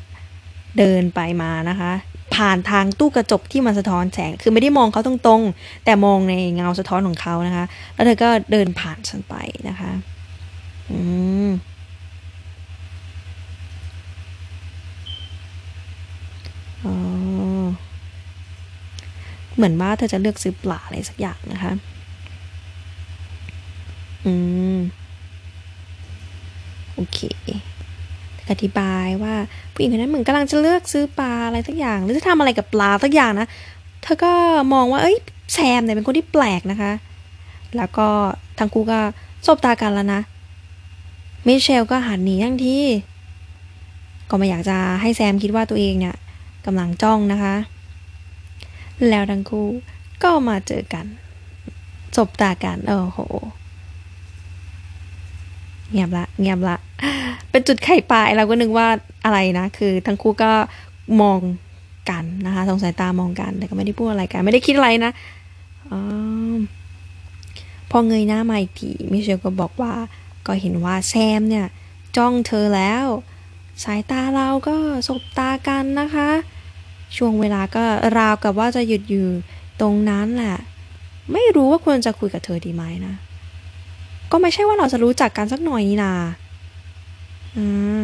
เดินไปมานะคะ ผ่านทางตู้กระจกที่มันสะท้อนแสง คือไม่ได้มองเขาตรงๆ แต่มองในเงาสะท้อนของเขานะคะ แล้วเธอก็เดินผ่านฉันไปนะคะ อืม เหมือนว่าเธอจะเลือกซื้อปลาอะไรสักอย่างนะคะ อืม โอเคอธิบายว่าผู้หญิงคนนั้นเหมือนกำลังจะเลือกซื้อปลาอะไรสักอย่าง หรือจะทำอะไรกับปลาสักอย่างนะ เธอก็มองว่า เอ้ยแซมเนี่ยเป็นคนที่แปลกนะคะ แล้วก็ทั้งคู่ก็สบตากันแล้วนะมิเชลก็หันหนีทั้งที่ ก็ไม่อยากจะให้แซมคิดว่าตัวเองเนี่ย กำลังจ้องนะคะ แล้วทั้งคู่ก็มาเจอกันจบตากันโอ้โห เงียบละเงียบละ เป็นจุดไข่ปลายเราก็นึกว่าอะไรนะ คือทั้งคู่ก็มองกันนะคะสงสายตามองกัน แต่ก็ไม่ได้พูดอะไรกัน ไม่ได้คิดอะไรนะอพอเงยหน้ามาอีกทีมิเชลก็บอกว่า ก็เห็นว่าแซมเนี่ย จ้องเธอแล้ว สายตาเราก็สบตากันนะคะ ช่วงเวลาก็ราวกับว่าจะหยุดอยู่ตรงนั้นแหละ ไม่รู้ว่าควรจะคุยกับเธอดีไหมนะ ก็ไม่ใช่ว่าเราจะรู้จักกันสักหน่อยนี่นาอืม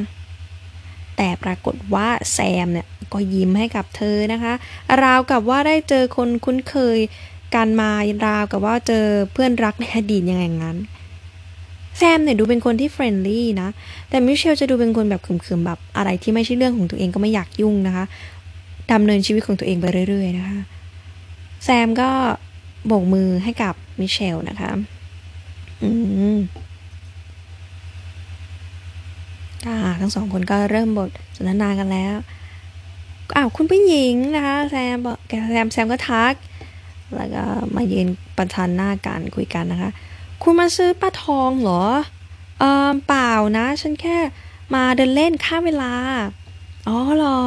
แต่ปรากฏว่าแซมเนี่ยก็ยิ้มให้กับเธอนะคะ ราวกับว่าได้เจอคนคุ้นเคยกันมาราวกับว่าเจอเพื่อนรักในอดีตอย่างงั้น แซมเนี่ยดูเป็นคนที่ friendly นะ แต่มิเชลจะดูเป็นคนแบบขรึมๆแบบอะไรที่ไม่ใช่เรื่องของตัวเองก็ไม่อยากยุ่งนะคะ ดำเนินชีวิตของตัวเองไปเรื่อย ๆ นะคะ แซมก็โบกมือให้กับมิเชลนะคะ อืมอ่าทั้งสองคนก็เริ่มบทสนทนากันแล้วอ้าวคุณผู้หญิงนะคะแซมบอกแซมแซมก็ทัก แล้วก็มายืนประชันหน้ากันคุยกันนะคะ คุณมาซื้อปลาทองเหรอ เออเปล่านะ ฉันแค่มาเดินเล่นค่าเวลา อ๋อเหรอ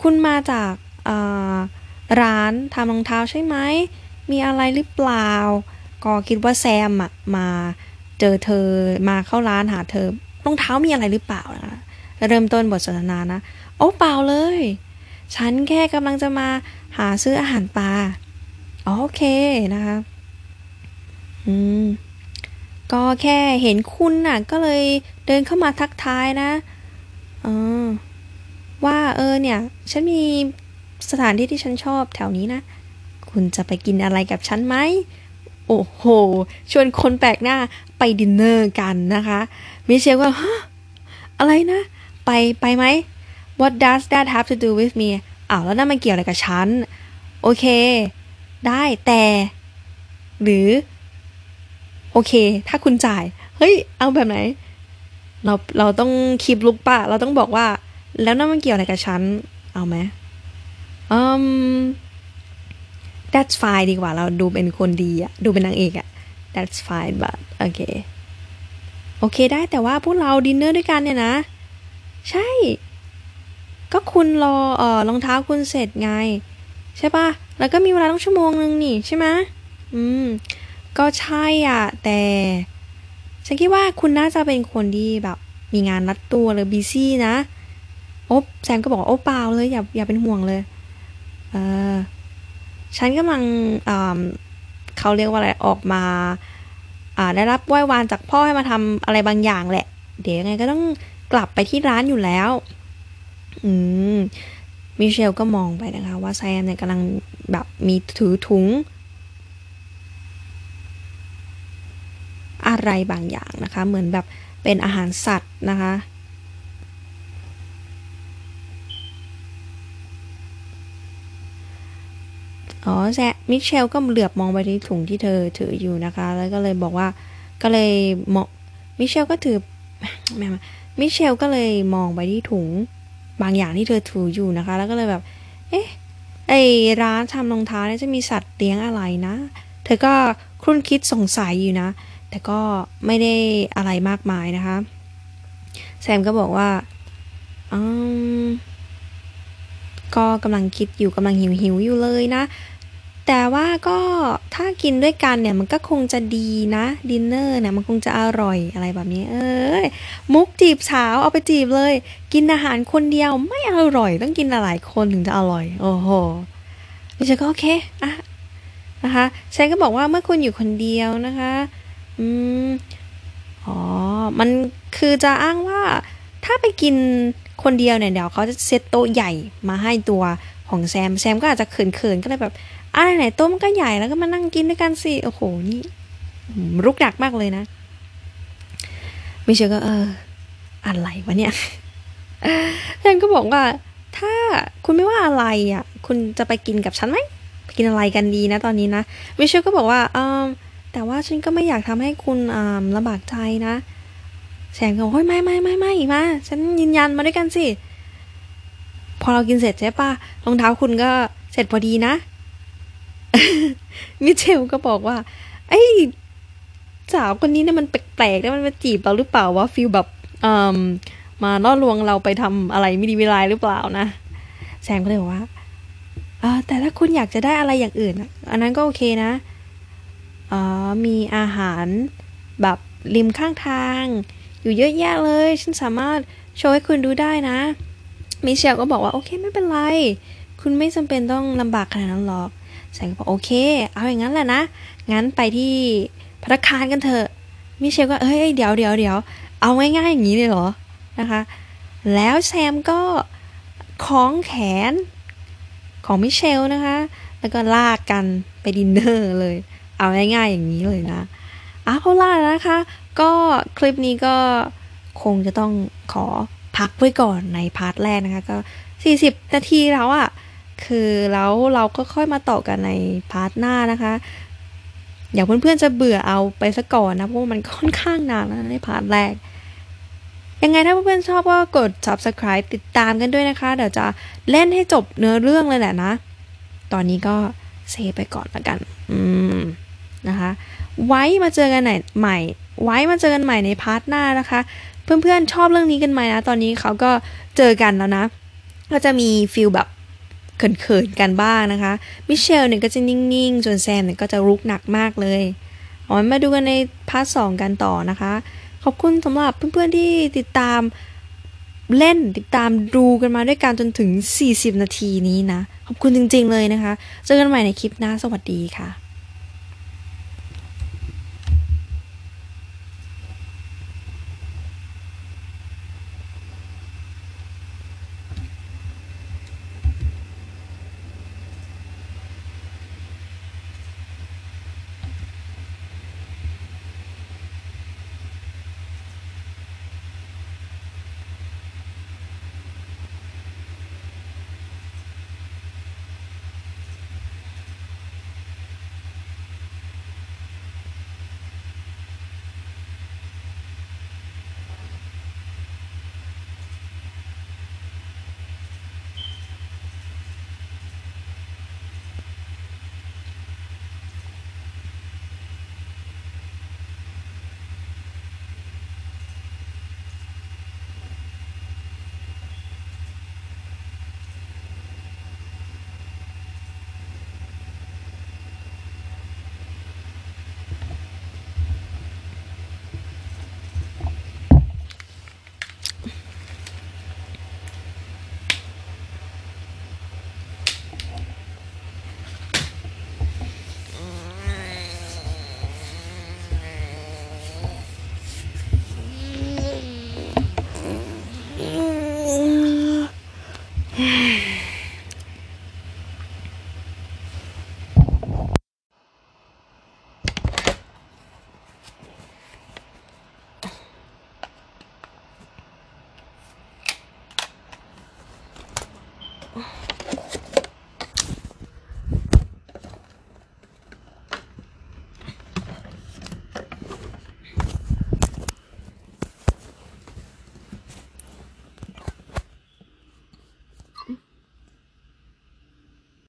คุณมาจากร้านทำรองเท้าใช่ไหม มีอะไรหรือเปล่า ก็คิดว่าแซมอะมาเจอเธอมาเข้าร้านหาเธอรองเท้ามีอะไรหรือเปล่านะเริ่มต้นบทสนทนานะ โอ้เปล่าเลย ฉันแค่กำลังจะมาหาซื้ออาหารปลาโอเคนะคะอืมก็แค่เห็นคุณน่ะ ก็เลยเดินเข้ามาทักทายนะอ๋อ ว่าเออเนี่ย ฉันมีสถานที่ที่ฉันชอบแถวนี้นะ คุณจะไปกินอะไรกับฉันไหม โอ้โห ชวนคนแปลกหน้าไปดินเนอร์กันนะคะ มิเชลก็ฮะอะไรนะ ไปไปไหม what does that have to do with me อ้าวแล้วนั่นมันเกี่ยวอะไรกับฉัน โอเค ได้แต่ หรือ โอเค ถ้าคุณจ่าย เฮ้ย เอาแบบไหน เราเราต้องคีบลุกปะเราต้องบอกว่า แล้วนั่นมันเกี่ยวอะไรกับฉัน เอาไหมอืม that's fine ดีกว่า เราดูเป็นคนดีอะดูเป็นนางเอกอะ that's fine but โอเค โอเคได้แต่ว่าพวกเราดินเนอร์ด้วยกันเนี่ยนะ ใช่ ก็คุณรอเอ่อรองเท้าคุณเสร็จไง ใช่ปะแล้วก็มีเวลาต้องชั่วโมงนึงนี่ใช่ไหมอืม ก็ใช่อะ แต่ ฉันคิดว่าคุณน่าจะเป็นคนที่แบบ มีงานรัดตัวหรือบีซี่นะ โอ๊บแซมก็บอกโอ้เปล่าเลยอย่าอย่าเป็นห่วงเลยเออฉันกำลังเขาเรียกว่าอะไรออกมาได้รับไหว้วานจากพ่อให้มาทำอะไรบางอย่างแหละ เดี๋ยวยังไงก็ต้องกลับไปที่ร้านอยู่แล้ว อืมมิเชลก็มองไปนะคะ ว่าแซมเนี่ยกำลังแบบมีถือถุง อะไรบางอย่างนะคะ เหมือนแบบเป็นอาหารสัตว์นะคะ อ๋อแซมิเชลก็เหลือบมองไปที่ถุงที่เธอถืออยู่นะคะ แล้วก็เลยบอกว่าก็เลยมองมิเชลก็ถือแม่มิเชลก็เลยมองไปที่ถุงบางอย่างที่เธอถืออยู่นะคะ แล้วก็เลยแบบ เอ๊ะไอร้านทำรองเท้าเนี่ยจะมีสัตว์เลี้ยงอะไรนะ เธอก็ครุ่นคิดสงสัยอยู่นะ แต่ก็ไม่ได้อะไรมากมายนะคะ แซมก็บอกว่าอืมก็กำลังคิดอยู่กำลังหิวหิวอยู่เลยนะ แต่ว่าก็ถ้ากินด้วยกันเนี่ยมันก็คงจะดีนะดินเนอร์เนี่ยมันคงจะอร่อยอะไรแบบนี้ เอ้ยมุกจีบสาวเอาไปจีบเลย กินอาหารคนเดียวไม่อร่อยต้องกินหลายคนถึงจะอร่อย โอ้โหดิฉันก็โอเคอะนะคะฉันก็บอกว่าเมื่อคุณอยู่คนเดียวนะคะ อืมอ๋อมันคือจะอ้างว่าถ้าไปกินคนเดียวเนี่ยเดี๋ยวเขาจะเซตโต๊ะใหญ่มาให้ตัวของแซมแซมก็อาจจะเขินๆก็เลยแบบ อะไรไหนโต๊ะมันก็ใหญ่แล้วก็มานั่งกินด้วยกันสิโอ้โหนี่รุกหนักมากเลยนะมิเชลก็เอออะไรวะเนี่ยแทนก็บอกว่า ถ้าคุณไม่ว่าอะไรอะ คุณจะไปกินกับฉันไหมไปกินอะไรกันดีนะตอนนี้นะมิเชลก็บอกว่าเออแต่ว่าฉันก็ไม่อยากทำให้คุณอ่าลำบากใจนะแสงก็บอกเฮ้ยไม่ไม่ไม่ไม่มาฉันยืนยันมาด้วยกันสิพอเรากินเสร็จใช่ปะรองเท้าคุณก็เสร็จพอดีนะ มิเชลก็บอกว่า ไอ้สาวคนนี้เนี่ยมันแปลกๆแล้วมันมาจีบเราหรือเปล่าวะฟิลแบบอืมมาล่อลวงเราไปทำอะไรไม่ดีไม่ร้ายหรือเปล่านะ แซมก็เลยบอกว่าแต่ถ้าคุณอยากจะได้อะไรอย่างอื่น อันนั้นก็โอเคนะออมีอาหารแบบริมข้างทาง อยู่เยอะแยะเลย ฉันสามารถโชว์ให้คุณดูได้นะ มิเชลก็บอกว่า โอเคไม่เป็นไร คุณไม่จำเป็นต้องลำบากขนาดนั้นหรอก แสงบอกโอเค เอาอย่างนั้นแหละนะ งั้นไปที่พัตคารกันเถอะ มิเชลก็เอ้ยเดี๋ยวเดี๋ยวเดี๋ยวเอาง่ายๆอย่างนี้เลยเหรอ นะคะ แล้วแซมก็คล้องแขนของมิเชลนะคะ แล้วก็ลากกันไปดินเนอร์เลย เอาง่ายๆอย่างนี้เลยนะเอาล่ะนะคะ ก็คลิปนี้ก็คงจะต้องขอพักไว้ก่อนใน part แรกนะคะ ก็ 40 นาทีแล้วอะ่ะ คือแล้วเราก็ค่อยมาต่อกันใน part หน้านะคะ อย่าเพื่อนๆจะเบื่อเอาไปซะก่อนนะเพราะมันค่อนข้างนานแล้วใน part แรก ยังไงถ้าเพื่อนๆชอบก็กด subscribe ติดตามกันด้วยนะคะ เดี๋ยวจะเล่นให้จบเนื้อเรื่องเลยแหละนะ ตอนนี้ก็ save ไปก่อนละกัน อืมนะคะ ไว้มาเจอกันใหม่ ไว้มาเจอกันใหม่ใน part หน้านะคะ เพื่อนๆชอบเรื่องนี้กันไหมนะ ตอนนี้เขาก็เจอกันแล้วนะ ก็จะมี feel แบบ เขินๆกันบ้างนะคะ มิเชลเนี่ยก็จะนิ่งๆ ส่วนแซมเนี่ยก็จะรุกหนักมากเลยเอามาดูกันใน part สองกันต่อนะคะ ขอบคุณสำหรับเพื่อนๆที่ติดตามเล่นติดตามดูกันมาด้วยกันจนถึง 40 นาทีนี้นะ ขอบคุณจริงๆเลยนะคะ เจอกันใหม่ในคลิปหน้าสวัสดีค่ะ